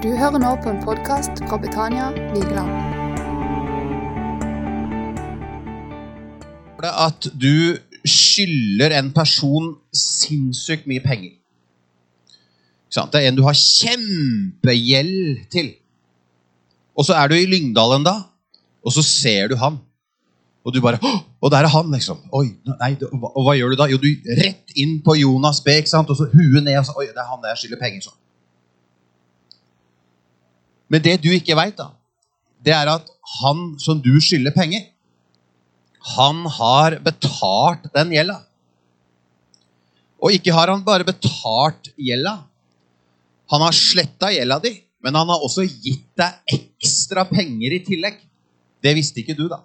Du hører nå på en podkast fra Betania Vigeland. det at du skylder en person sinnssykt mye penger. Det er en du har kjempegjeld til. Og så er du i Lyngdalen da, og så ser du han. Og du bare «Åh, Og der er han, liksom. Oi, nei, Og hva- og hva gjør du da? Jo, du rett inn på Jonas B, ikke sant? og så huet ned. og så, Oi, det er han der jeg skylder penger. sånn. Men det du ikke veit, det er at han som du skylder penger, han har betalt den gjelda. Og ikke har han bare betalt gjelda. Han har sletta gjelda di, men han har også gitt deg ekstra penger i tillegg. Det visste ikke du, da.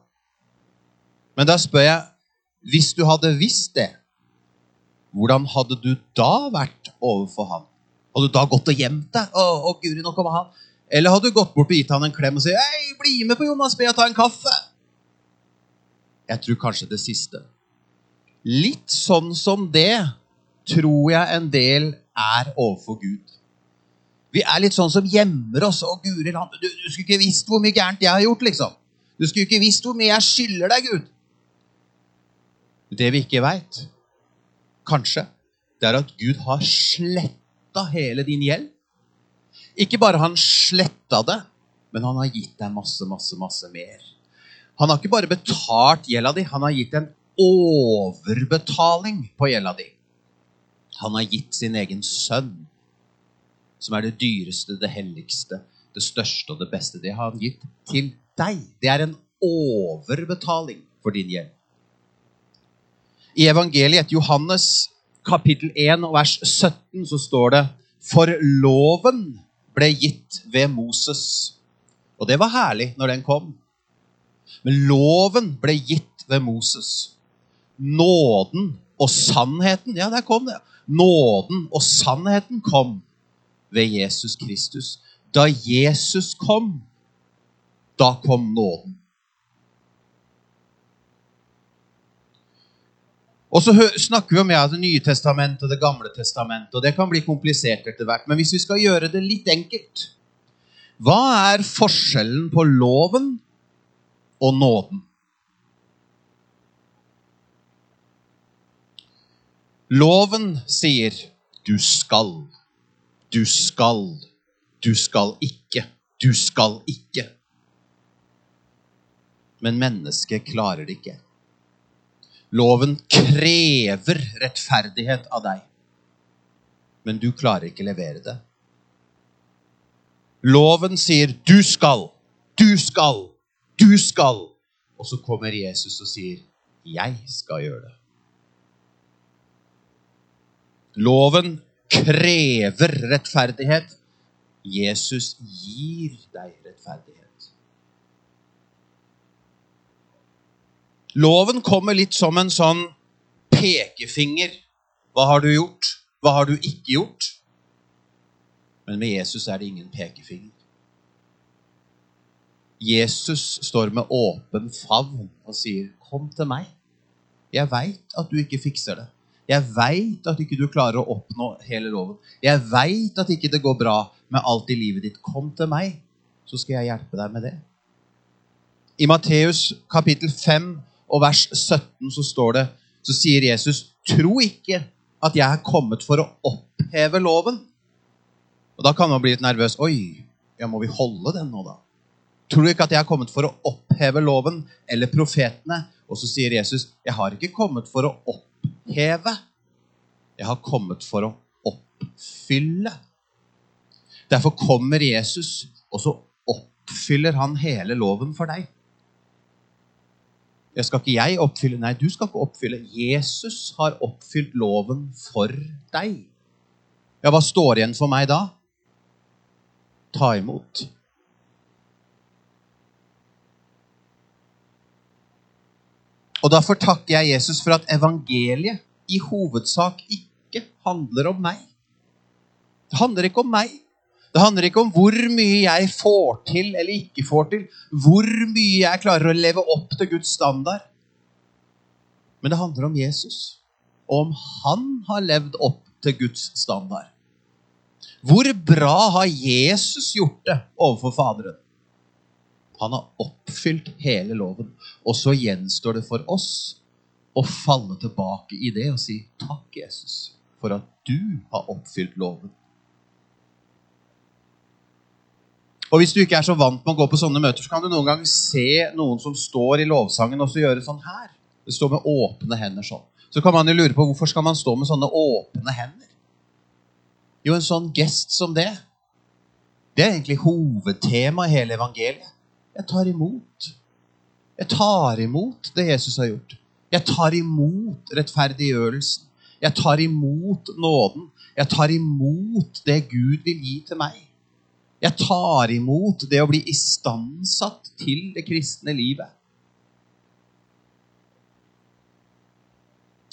Men da spør jeg, hvis du hadde visst det, hvordan hadde du da vært overfor han? Hadde du da gått og gjemt deg? Å, å Guri, nå kommer han. Eller hadde du gått bort og gitt han en klem og sagt Hei, bli med på Jonas B og ta en kaffe? Jeg tror kanskje det siste. Litt sånn som det tror jeg en del er overfor Gud. Vi er litt sånn som gjemmer oss. og Guri land, du, du skulle ikke visst hvor mye gærent jeg har gjort, liksom. Du skulle ikke visst hvor mye jeg skylder deg, Gud. Det vi ikke veit, kanskje, det er at Gud har sletta hele din gjeld. Ikke bare han sletta det, men han har gitt deg masse, masse, masse mer. Han har ikke bare betalt gjelda di, han har gitt en overbetaling på gjelda di. Han har gitt sin egen sønn, som er det dyreste, det helligste, det største og det beste. Det har han gitt til deg. Det er en overbetaling for din gjeld. I evangeliet etter Johannes kapittel 1 og vers 17 så står det For loven ble gitt ved Moses. Og det var herlig når den kom. Men loven ble gitt ved Moses. Nåden og sannheten Ja, der kom det. Nåden og sannheten kom ved Jesus Kristus. Da Jesus kom, da kom nåden. Og så snakker vi om ja, Det nye testamentet og Det gamle testamentet, og det kan bli komplisert etter hvert. Men hvis vi skal gjøre det litt enkelt Hva er forskjellen på loven og nåden? Loven sier 'du skal', 'du skal', 'du skal ikke', 'du skal ikke'. Men mennesket klarer det ikke. Loven krever rettferdighet av deg, men du klarer ikke levere det. Loven sier 'du skal', 'du skal', 'du skal'. Og så kommer Jesus og sier 'jeg skal gjøre det'. Loven krever rettferdighet. Jesus gir deg rettferdighet. Loven kommer litt som en sånn pekefinger. Hva har du gjort? Hva har du ikke gjort? Men med Jesus er det ingen pekefinger. Jesus står med åpen favn og sier, 'Kom til meg. Jeg veit at du ikke fikser det. Jeg veit at ikke du klarer å oppnå hele loven. Jeg veit at ikke det går bra med alt i livet ditt. Kom til meg, så skal jeg hjelpe deg med det. I Matteus kapittel 5 og vers 17 så står det, så sier Jesus, tro ikke at jeg er kommet for å oppheve loven. Og da kan man bli litt nervøs. Oi, ja, må vi holde den nå, da? Tror du ikke at jeg er kommet for å oppheve loven eller profetene? Og så sier Jesus, jeg har ikke kommet for å oppheve. Jeg har kommet for å oppfylle. Derfor kommer Jesus, og så oppfyller han hele loven for deg. Jeg skal ikke jeg oppfylle Nei, du skal ikke oppfylle. Jesus har oppfylt loven for deg. Ja, hva står igjen for meg da? Ta imot. Og derfor takker jeg Jesus for at evangeliet i hovedsak ikke handler om meg. Det handler ikke om meg. Det handler ikke om hvor mye jeg får til eller ikke får til. Hvor mye jeg klarer å leve opp til Guds standard. Men det handler om Jesus. Og om han har levd opp til Guds standard. Hvor bra har Jesus gjort det overfor Faderen? Han har oppfylt hele loven. Og så gjenstår det for oss å falle tilbake i det og si takk, Jesus, for at du har oppfylt loven. Og Hvis du ikke er så vant med å gå på sånne møter, så kan du noen ganger se noen som står i lovsangen og så gjøre sånn her. Det står med åpne hender sånn. Så kan man jo lure på hvorfor skal man stå med sånne åpne hender? Jo, en sånn gest som det, det er egentlig hovedtema i hele evangeliet. Jeg tar imot. Jeg tar imot det Jesus har gjort. Jeg tar imot rettferdiggjørelsen. Jeg tar imot nåden. Jeg tar imot det Gud vil gi til meg. Jeg tar imot det å bli istandsatt til det kristne livet.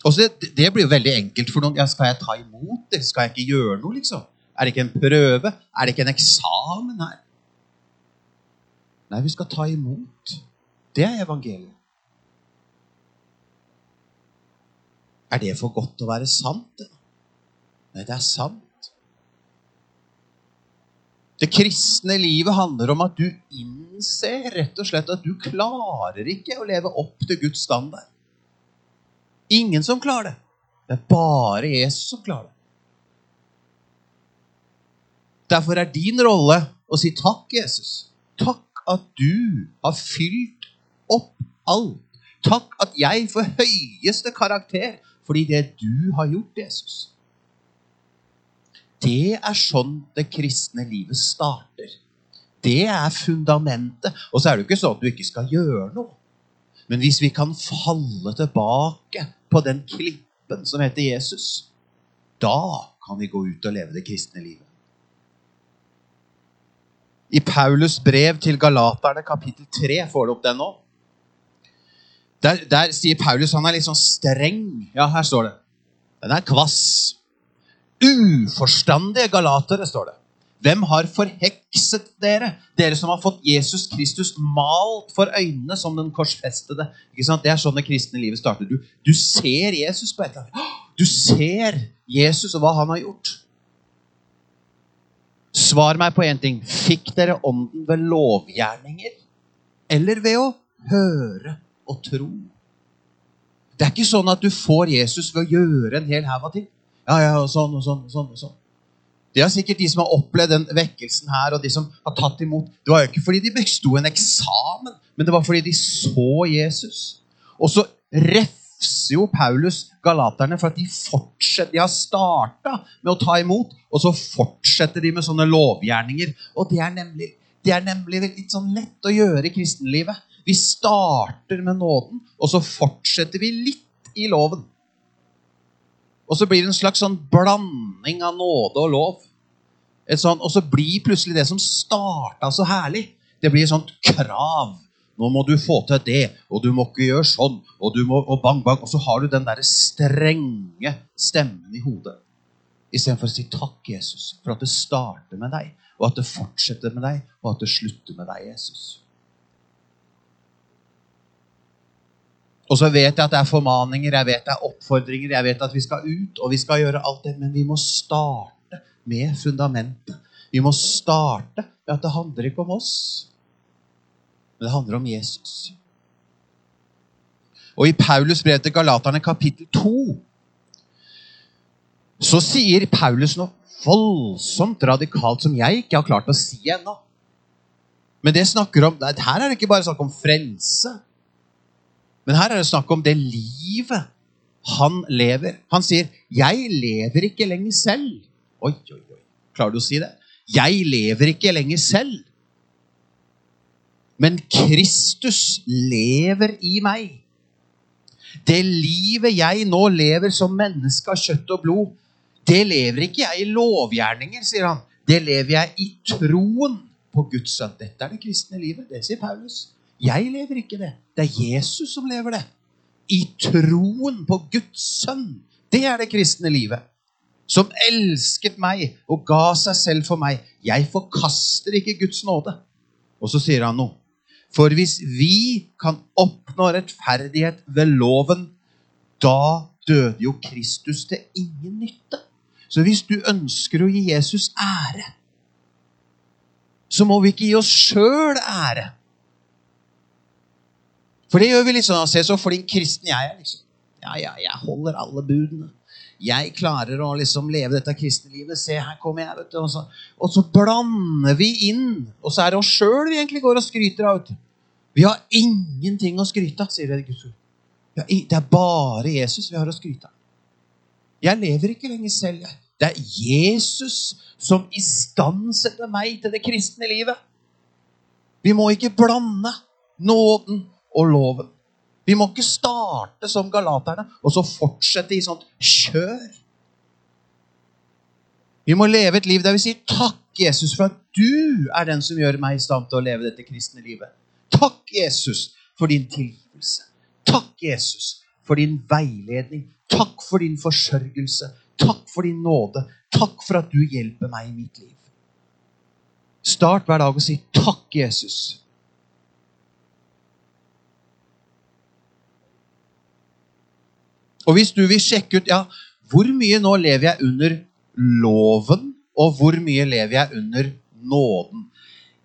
Og så det, det blir jo veldig enkelt for noen. Ja, skal jeg ta imot det? Skal jeg ikke gjøre noe, liksom? Er det ikke en prøve? Er det ikke en eksamen her? Nei, vi skal ta imot. Det er evangeliet. Er det for godt å være sant? Nei, det er sant. Det kristne livet handler om at du innser rett og slett at du klarer ikke å leve opp til Guds standard. Ingen som klarer det. Det er bare Jesus som klarer det. Derfor er din rolle å si takk, Jesus. Takk at du har fylt opp alt. Takk at jeg får høyeste karakter fordi det du har gjort, Jesus. Det er sånn det kristne livet starter. Det er fundamentet. Og så er det jo ikke sånn at du ikke skal gjøre noe. Men hvis vi kan falle tilbake på den klippen som heter Jesus, da kan vi gå ut og leve det kristne livet. I Paulus brev til galaterne, kapittel 3, får du opp den nå. Der, der sier Paulus han er litt sånn streng. Ja, her står det. Den er kvass. Uforstandige galatere, står det. Hvem har forhekset dere? Dere som har fått Jesus Kristus malt for øynene som den korsfestede. Ikke sant? Det er sånn det kristne livet starter. Du, du ser Jesus på et eller annet. Du ser Jesus og hva han har gjort. Svar meg på én ting. Fikk dere ånden ved lovgjerninger? Eller ved å høre og tro? Det er ikke sånn at du får Jesus ved å gjøre en hel haug av ting. Ja, ja, og sånn og sånn og sånn. og sånn. Det er sikkert de som har opplevd den vekkelsen her, og de som har tatt imot. Det var jo ikke fordi de besto en eksamen, men det var fordi de så Jesus. Og så refser jo Paulus galaterne for at de fortsetter. De har starta med å ta imot, og så fortsetter de med sånne lovgjerninger. Og det er nemlig, det er nemlig litt sånn lett å gjøre i kristenlivet. Vi starter med nåden, og så fortsetter vi litt i loven. Og så blir det en slags sånn blanding av nåde og lov. Sånt, og så blir plutselig det som starta så herlig, det blir et sånt krav. Nå må du få til det, og du må ikke gjøre sånn, og, må, og bang, bang. Og så har du den derre strenge stemmen i hodet. Istedenfor å si takk, Jesus, for at det starter med deg, og at det fortsetter med deg, og at det slutter med deg, Jesus. Og så vet jeg at det er formaninger, jeg vet det er oppfordringer, jeg vet at vi skal ut, og vi skal gjøre alt det, men vi må starte med fundamentet. Vi må starte med at det handler ikke om oss, men det handler om Jesus. Og i Paulus brev til Galaterne kapittel 2 så sier Paulus noe voldsomt radikalt som jeg ikke har klart å si ennå. Men det snakker om, her er det ikke bare snakk om frelse. Men her er det snakk om det livet han lever. Han sier, 'Jeg lever ikke lenger selv'. Oi, oi, oi. Klarer du å si det? Jeg lever ikke lenger selv. Men Kristus lever i meg. Det livet jeg nå lever som menneske av kjøtt og blod, det lever ikke jeg i lovgjerninger, sier han. Det lever jeg i troen på Guds sønn. Dette er det kristne livet. Det sier Paulus. Jeg lever ikke det. Det er Jesus som lever det. I troen på Guds sønn. Det er det kristne livet. Som elsket meg og ga seg selv for meg. Jeg forkaster ikke Guds nåde. Og så sier han noe. For hvis vi kan oppnå rettferdighet ved loven, da døde jo Kristus til ingen nytte. Så hvis du ønsker å gi Jesus ære, så må vi ikke gi oss sjøl ære. For det gjør vi sånn. Se så flink kristen jeg er. liksom. Ja, ja, jeg holder alle budene. Jeg klarer å liksom leve dette kristne livet. Se, her kommer jeg. vet du. Og så, og så blander vi inn. Og så er det oss sjøl vi egentlig går og skryter av. vet. Vi har ingenting å skryte av, sier Guds ord. Det er bare Jesus vi har å skryte av. Jeg lever ikke lenger selv. Det er Jesus som istandsetter meg til det kristne livet. Vi må ikke blande nåden og loven. Vi må ikke starte som galaterne og så fortsette i sånt kjør. Vi må leve et liv der vi sier takk, Jesus, for at du er den som gjør meg i stand til å leve dette kristne livet. Takk, Jesus, for din tilgivelse. Takk, Jesus, for din veiledning. Takk for din forsørgelse. Takk for din nåde. Takk for at du hjelper meg i mitt liv. Start hver dag og si takk, Jesus. Og hvis du vil sjekke ut ja, hvor mye nå lever jeg under loven, og hvor mye lever jeg under nåden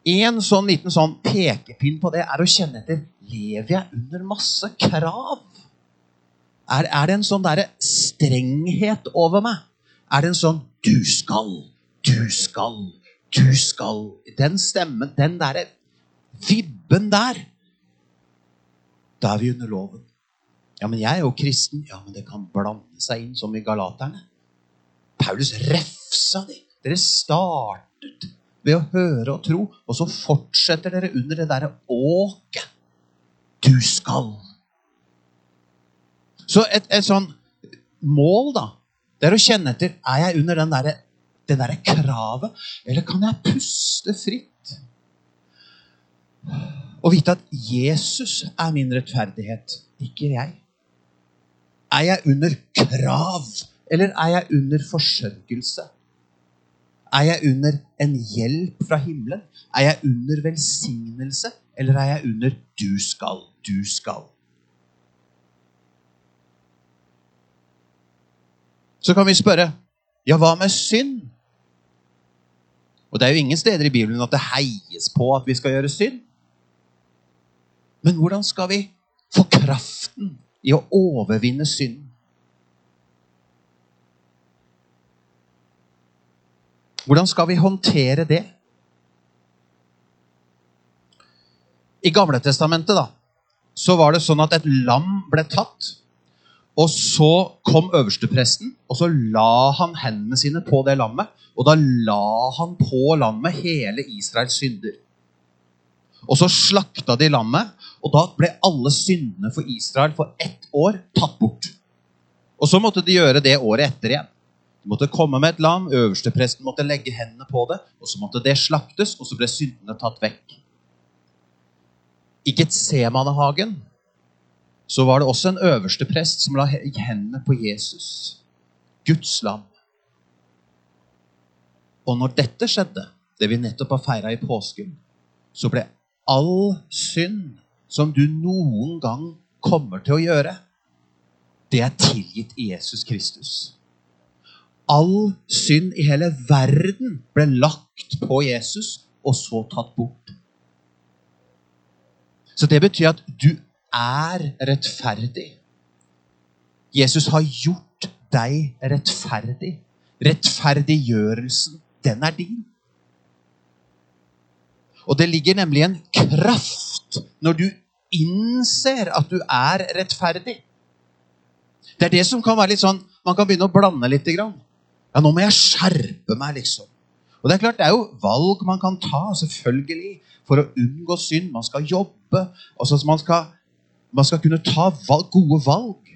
En sånn liten sånn pekepinn på det er å kjenne etter lever jeg under masse krav. Er, er det en sånn der strenghet over meg? Er det en sånn 'du skal, du skal, du skal' Den stemmen, den derre vibben der Da er vi under loven. Ja, men jeg er jo kristen. Ja, men det kan blande seg inn som i galaterne. Paulus refsa de. Dere startet ved å høre og tro, og så fortsetter dere under det derre åket. Du skal. Så et, et sånn mål, da, det er å kjenne etter Er jeg under den der, det derre kravet, eller kan jeg puste fritt? Og vite at Jesus er min rettferdighet, ikke jeg. Er jeg under krav, eller er jeg under forsørgelse? Er jeg under en hjelp fra himmelen? Er jeg under velsignelse, eller er jeg under 'du skal, du skal'? Så kan vi spørre ja, hva med synd? Og Det er jo ingen steder i Bibelen at det heies på at vi skal gjøre synd. Men hvordan skal vi få kraften i å overvinne synden. Hvordan skal vi håndtere det? I Gamle Testamentet da, så var det sånn at et lam ble tatt. Og så kom øverstepresten, og så la han hendene sine på det lammet. Og da la han på lammet hele Israels synder. Og så slakta de lammet, og da ble alle syndene for Israel for ett år tatt bort. Og så måtte de gjøre det året etter igjen. De måtte komme med et lam, øverstepresten måtte legge hendene på det, og så måtte det slaktes, og så ble syndene tatt vekk. I Getsemanehagen så var det også en øversteprest som la hendene på Jesus, Guds lam. Og når dette skjedde, det vi nettopp har feira i påsken, så ble all synd som du noen gang kommer til å gjøre, det er tilgitt i Jesus Kristus. All synd i hele verden ble lagt på Jesus og så tatt bort. Så det betyr at du er rettferdig. Jesus har gjort deg rettferdig. Rettferdiggjørelsen, den er din. Og det ligger nemlig en kraft når du innser at du er rettferdig. Det er det som kan være litt sånn Man kan begynne å blande litt. Ja, nå må jeg skjerpe meg, liksom. Og Det er klart, det er jo valg man kan ta, selvfølgelig, for å unngå synd. Man skal jobbe. Altså, man, skal, man skal kunne ta valg, gode valg.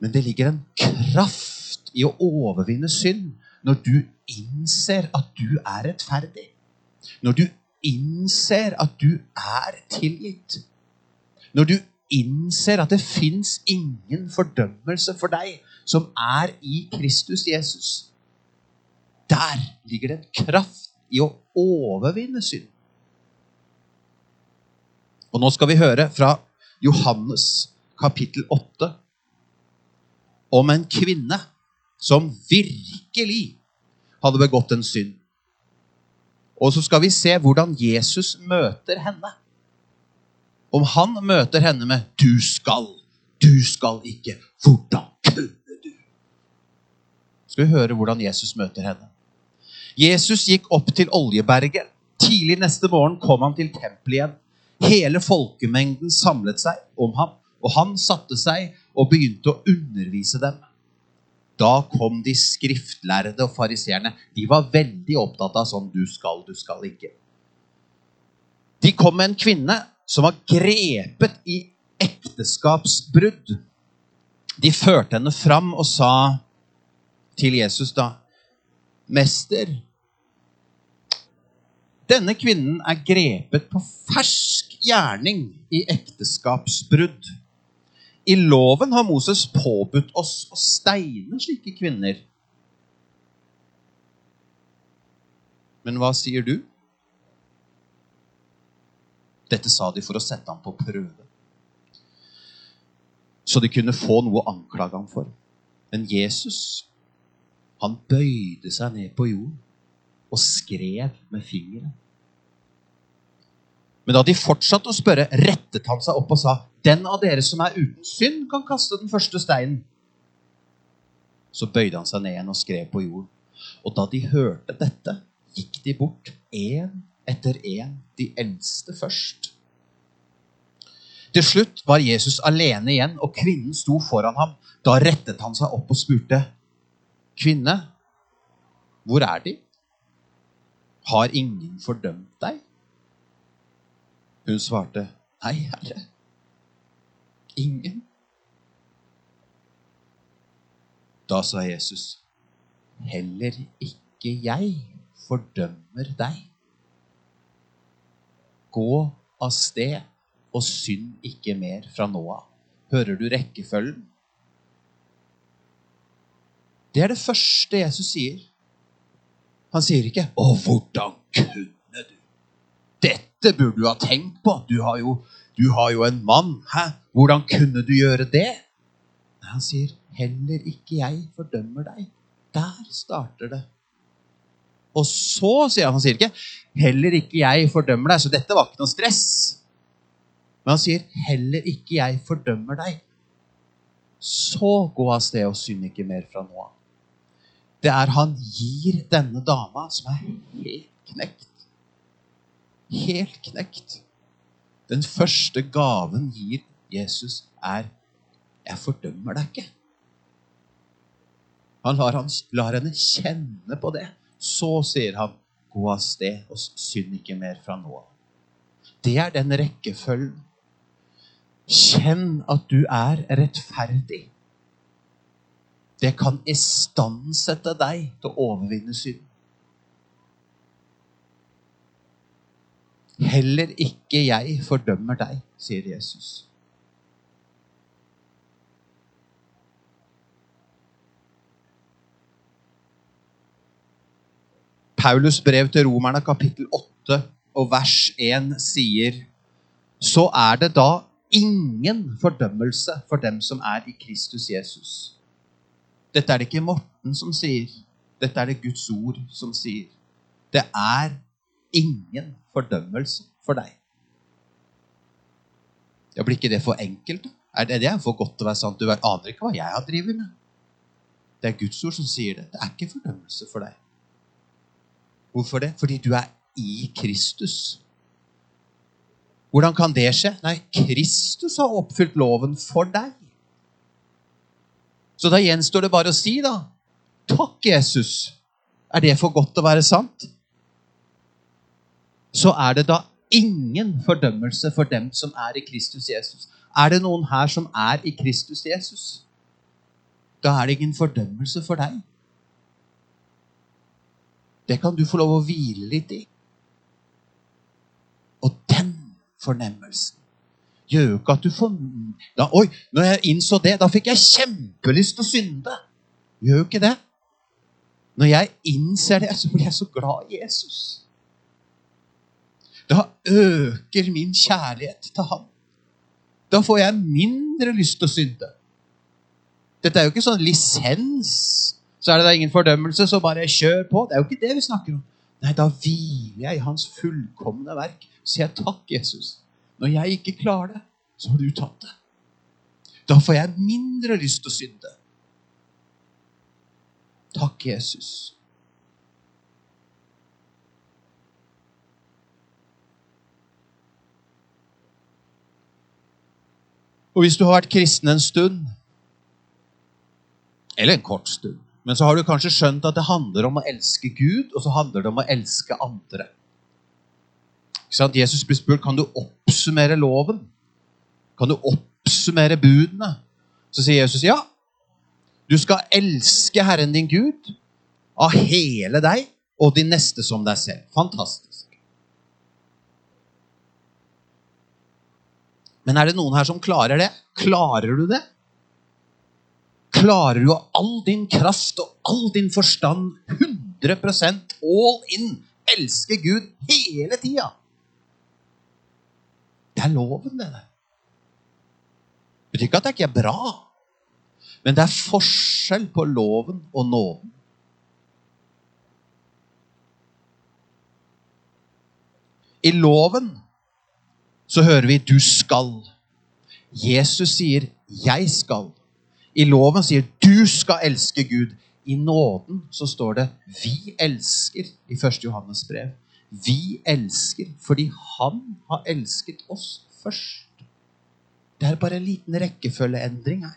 Men det ligger en kraft i å overvinne synd når du innser at du er rettferdig. Når du innser at du er tilgitt, når du innser at det fins ingen fordømmelse for deg som er i Kristus Jesus, der ligger det en kraft i å overvinne synd. Og nå skal vi høre fra Johannes kapittel 8 om en kvinne som virkelig hadde begått en synd. Og så skal vi se hvordan Jesus møter henne. Om han møter henne med 'du skal', 'du skal ikke', 'hvordan kunne du'? Skal vi høre hvordan Jesus møter henne. Jesus gikk opp til Oljeberget. Tidlig neste morgen kom han til tempelet igjen. Hele folkemengden samlet seg om ham, og han satte seg og begynte å undervise dem. Da kom de skriftlærde og fariseerne. De var veldig opptatt av sånn 'du skal, du skal ikke'. De kom med en kvinne som var grepet i ekteskapsbrudd. De førte henne fram og sa til Jesus da, 'Mester, denne kvinnen er grepet på fersk gjerning i ekteskapsbrudd.' I loven har Moses påbudt oss å steine slike kvinner. Men hva sier du? Dette sa de for å sette ham på prøve. Så de kunne få noe å anklage ham for. Men Jesus, han bøyde seg ned på jorden og skrev med fingeren. Men da de fortsatte å spørre, rettet han seg opp og sa, 'Den av dere som er uten synd, kan kaste den første steinen.' Så bøyde han seg ned igjen og skrev på jorden. Og da de hørte dette, gikk de bort, én etter én, de eldste først. Til slutt var Jesus alene igjen, og kvinnen sto foran ham. Da rettet han seg opp og spurte, 'Kvinne, hvor er De? Har ingen fordømt deg?' Hun svarte, 'Nei, Herre. Ingen.' Da sa Jesus, 'Heller ikke jeg fordømmer deg.' Gå av sted og synd ikke mer fra nå av. Hører du rekkefølgen? Det er det første Jesus sier. Han sier ikke 'Å, hvordan kunne du?' Dette burde du ha tenkt på. Du har jo, du har jo en mann. Hæ? Hvordan kunne du gjøre det? Han sier 'Heller ikke jeg fordømmer deg'. Der starter det. Og så sier han, han sier ikke 'Heller ikke jeg fordømmer deg', så dette var ikke noe stress. Men han sier 'Heller ikke jeg fordømmer deg'. Så gå av sted og synd ikke mer fra nå av. Det er han gir denne dama, som er helt knekt. Helt knekt. Den første gaven gir Jesus, er 'Jeg fordømmer deg ikke'. Han lar, han lar henne kjenne på det. Så sier han, 'Gå av sted og synd ikke mer fra nå av'. Det er den rekkefølgen. Kjenn at du er rettferdig. Det kan istandsette deg til å overvinne synd. Heller ikke jeg fordømmer deg, sier Jesus. Paulus brev til romerne kapittel 8 og vers 1 sier så er det da ingen fordømmelse for dem som er i Kristus Jesus. Dette er det ikke Morten som sier. Dette er det Guds ord som sier. Det er ingen fordømmelse for deg. Ja, Blir ikke det for enkelt? Er det, det er for godt til å være sant? Du aner ikke hva jeg har drevet med. Det er Guds ord som sier det. Det er ikke fordømmelse for deg. Hvorfor det? Fordi du er i Kristus. Hvordan kan det skje? Nei, Kristus har oppfylt loven for deg. Så da gjenstår det bare å si, da. Takk, Jesus. Er det for godt til å være sant? Så er det da ingen fordømmelse for dem som er i Kristus Jesus. Er det noen her som er i Kristus Jesus? Da er det ingen fordømmelse for deg. Det kan du få lov å hvile litt i. Og den fornemmelsen gjør jo ikke at du får da, Oi, når jeg innså det, da fikk jeg kjempelyst til å synde. Gjør jo ikke det. Når jeg innser det, så blir jeg så glad i Jesus. Øker min kjærlighet til ham. Da får jeg mindre lyst til å synde. Dette er jo ikke sånn lisens så er det da ingen fordømmelse, så bare kjør på. Det er jo ikke det vi snakker om. Nei, da hviler jeg i hans fullkomne verk. Sier jeg takk, Jesus. Når jeg ikke klarer det, så har du tatt det. Da får jeg mindre lyst til å synde. Takk, Jesus. Og hvis du har vært kristen en stund, eller en kort stund, men så har du kanskje skjønt at det handler om å elske Gud, og så handler det om å elske andre. Jesus blir spurt kan du oppsummere loven. Kan du oppsummere budene? Så sier Jesus ja. Du skal elske Herren din Gud av hele deg og din neste som deg selv. Fantastisk. Men er det noen her som klarer det? Klarer du det? Klarer du av all din kraft og all din forstand 100% all in elske Gud hele tida? Det er loven, det. Det betyr ikke at det ikke er bra, men det er forskjell på loven og nåden. I loven så hører vi 'du skal'. Jesus sier 'jeg skal'. I loven sier 'du skal elske Gud'. I nåden så står det 'vi elsker' i 1. Johannes brev. Vi elsker fordi han har elsket oss først. Det er bare en liten rekkefølgeendring her.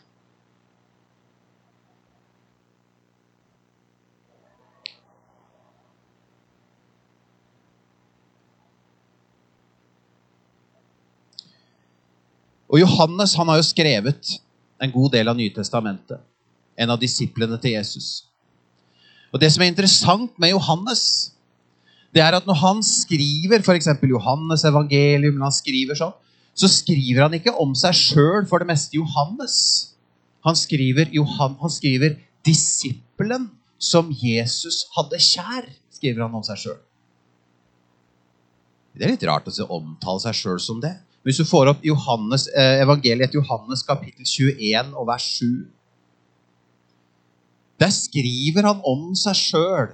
Og Johannes han har jo skrevet en god del av Nytestamentet. En av disiplene til Jesus. Og Det som er interessant med Johannes, det er at når han skriver f.eks. Johannes evangelium, når han skriver sånn, så skriver han ikke om seg sjøl for det meste Johannes. Han skriver, Johan, han skriver 'disippelen som Jesus hadde kjær', skriver han om seg sjøl. Det er litt rart å omtale seg sjøl som det. Hvis du får opp Johannes, eh, evangeliet Johannes kapittel 21 og vers 7 Der skriver han om seg sjøl.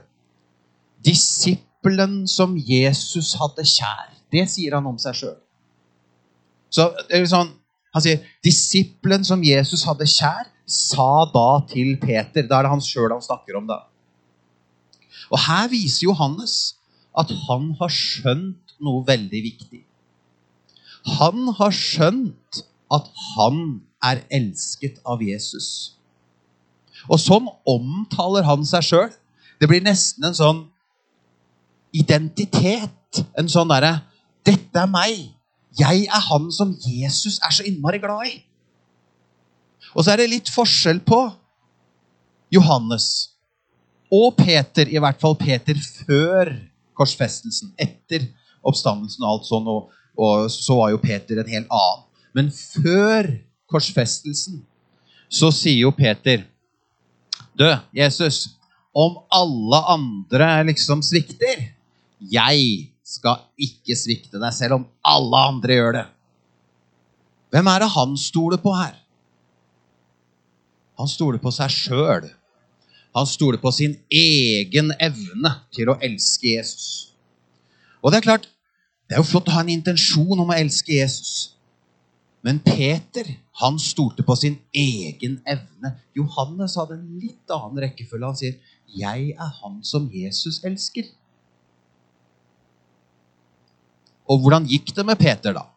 Disippelen som Jesus hadde kjær. Det sier han om seg sjøl. Sånn, Han sier disippelen som Jesus hadde kjær, sa da til Peter. Da er det han sjøl han snakker om. da. Og Her viser Johannes at han har skjønt noe veldig viktig. Han har skjønt at han er elsket av Jesus. Og sånn omtaler han seg sjøl. Det blir nesten en sånn identitet. En sånn derre 'Dette er meg. Jeg er han som Jesus er så innmari glad i'. Og så er det litt forskjell på Johannes og Peter, i hvert fall Peter før korsfestelsen. Etter oppstandelsen og alt sånn. og og så var jo Peter en helt annen. Men før korsfestelsen så sier jo Peter Du, Jesus, om alle andre liksom svikter Jeg skal ikke svikte deg, selv om alle andre gjør det. Hvem er det han stoler på her? Han stoler på seg sjøl. Han stoler på sin egen evne til å elske Jesus. Og det er klart, det er jo flott å ha en intensjon om å elske Jesus. Men Peter han stolte på sin egen evne. Johannes hadde en litt annen rekkefølge. Han sier, 'Jeg er han som Jesus elsker'. Og hvordan gikk det med Peter, da?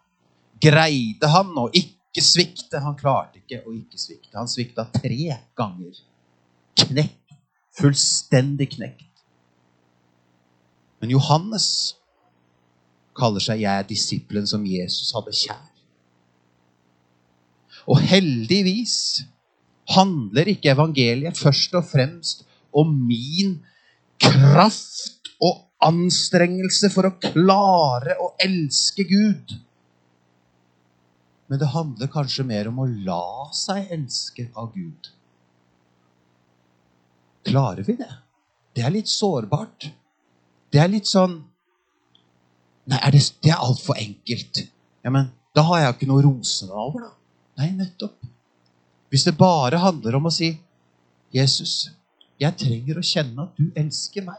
Greide han å ikke svikte? Han klarte ikke å ikke svikte. Han svikta tre ganger. Knekt. Fullstendig knekt. Men Johannes kaller seg 'Jeg er disippelen som Jesus hadde kjær'. Og heldigvis handler ikke evangeliet først og fremst om min kraft og anstrengelse for å klare å elske Gud. Men det handler kanskje mer om å la seg elske av Gud. Klarer vi det? Det er litt sårbart. Det er litt sånn Nei, er det, det er altfor enkelt. Ja, men da har jeg ikke noe å rose meg over, da. Nei, nettopp. Hvis det bare handler om å si 'Jesus, Jeg trenger å kjenne at du elsker meg.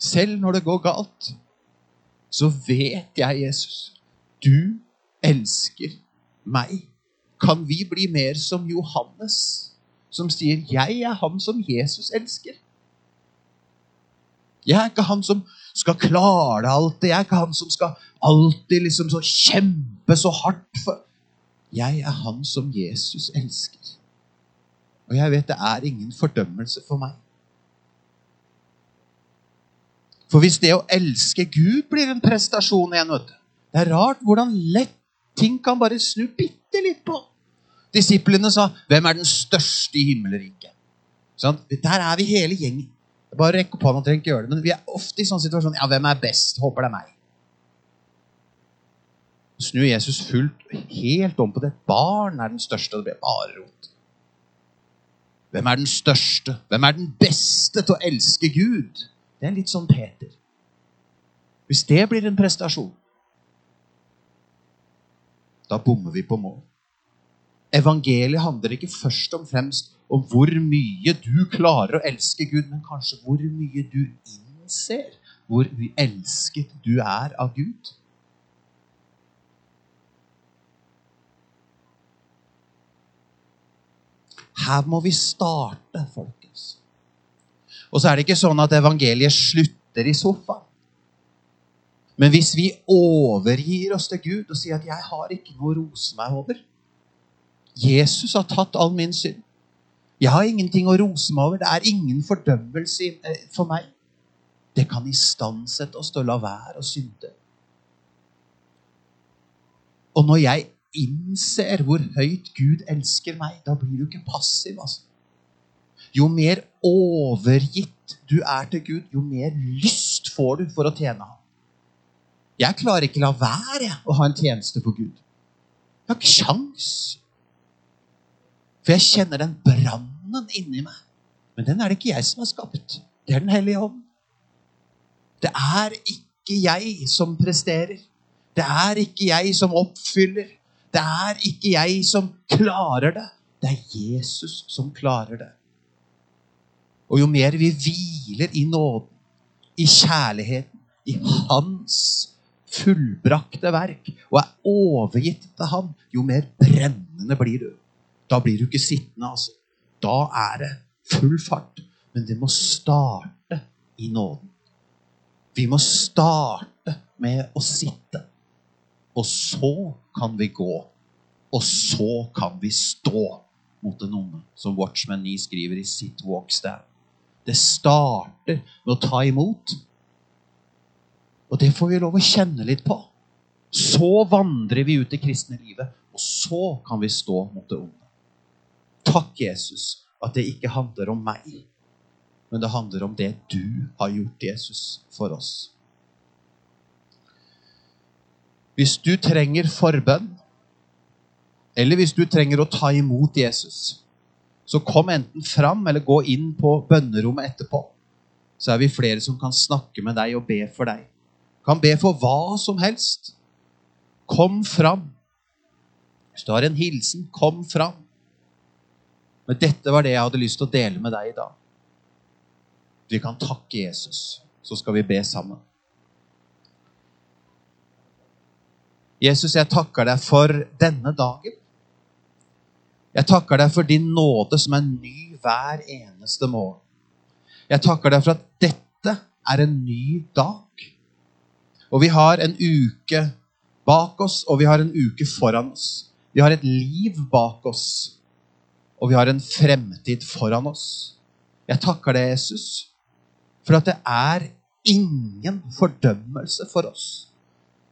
Selv når det går galt, så vet jeg, Jesus, du elsker meg. Kan vi bli mer som Johannes, som sier 'Jeg er han som Jesus elsker'? Jeg er ikke han som skal klare det alltid. Jeg er ikke han som skal alltid liksom så kjempe så hardt for Jeg er han som Jesus elsker. Og jeg vet det er ingen fordømmelse for meg. For hvis det å elske Gud blir en prestasjon igjen vet du, Det er rart hvordan lett ting kan bare snu bitte litt på. Disiplene sa 'Hvem er den største i himmelriket?' Sånn, der er vi hele gjengen. Bare rekk opp hånda, trenger ikke gjøre det. Men vi er ofte i sånn situasjon Ja, hvem er best? Håper det er meg. Snur Jesus fullt helt om på det. Barn er den største, og det blir bare rot. Hvem er den største? Hvem er den beste til å elske Gud? Det er litt sånn Peter. Hvis det blir en prestasjon, da bommer vi på mål. Evangeliet handler ikke først og fremst om hvor mye du klarer å elske Gud, men kanskje hvor mye du innser hvor elsket du er av Gud. Her må vi starte, folkens. Og så er det ikke sånn at evangeliet slutter i sofaen. Men hvis vi overgir oss til Gud og sier at 'jeg har ikke noe å rose meg over' Jesus har tatt all min synd. Jeg har ingenting å rose meg over. Det er ingen fordømmelse eh, for meg. Det kan istandsette oss til å la være å synde. Og når jeg innser hvor høyt Gud elsker meg, da blir du ikke passiv. altså. Jo mer overgitt du er til Gud, jo mer lyst får du for å tjene ham. Jeg klarer ikke la være å ha en tjeneste for Gud. Jeg har ikke sjans. For jeg kjenner den brannen inni meg. Men den er det ikke jeg som har skapt. Det er Den hellige ånd. Det er ikke jeg som presterer. Det er ikke jeg som oppfyller. Det er ikke jeg som klarer det. Det er Jesus som klarer det. Og jo mer vi hviler i nåden, i kjærligheten, i Hans fullbrakte verk og er overgitt til ham, jo mer brennende blir du. Da blir du ikke sittende, altså. Da er det full fart. Men det må starte i nåden. Vi må starte med å sitte. Og så kan vi gå. Og så kan vi stå mot den onde, som Watchman 9 skriver i sitt walkstand. Det starter med å ta imot. Og det får vi lov å kjenne litt på. Så vandrer vi ut i kristne livet, og så kan vi stå mot det onde. Takk, Jesus, at det ikke handler om meg, men det handler om det du har gjort, Jesus, for oss. Hvis du trenger forbønn, eller hvis du trenger å ta imot Jesus, så kom enten fram eller gå inn på bønnerommet etterpå. Så er vi flere som kan snakke med deg og be for deg. Kan be for hva som helst. Kom fram. Hvis du har en hilsen, kom fram. Men dette var det jeg hadde lyst til å dele med deg i dag. Vi kan takke Jesus, så skal vi be sammen. Jesus, jeg takker deg for denne dagen. Jeg takker deg for din nåde som er ny hver eneste morgen. Jeg takker deg for at dette er en ny dag. Og vi har en uke bak oss, og vi har en uke foran oss. Vi har et liv bak oss, og vi har en fremtid foran oss. Jeg takker deg, Jesus, for at det er ingen fordømmelse for oss.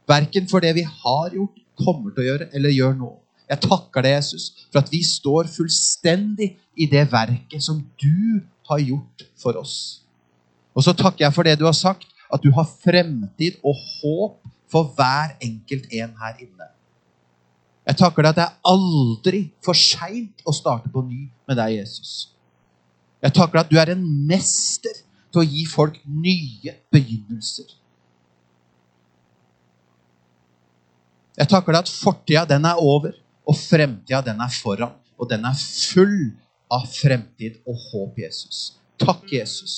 Verken for det vi har gjort, kommer til å gjøre eller gjør nå. Jeg takker deg, Jesus, for at vi står fullstendig i det verket som du har gjort for oss. Og så takker jeg for det du har sagt, at du har fremtid og håp for hver enkelt en her inne. Jeg takker deg at det er aldri for seint å starte på ny med deg, Jesus. Jeg takker deg at du er en mester til å gi folk nye begynnelser. Jeg takker deg at fortida, den er over og fremtida den er foran. Og den er full av fremtid og håp, Jesus. Takk, Jesus,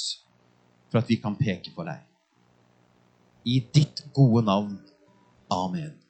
for at vi kan peke på deg. I ditt gode navn. Amen.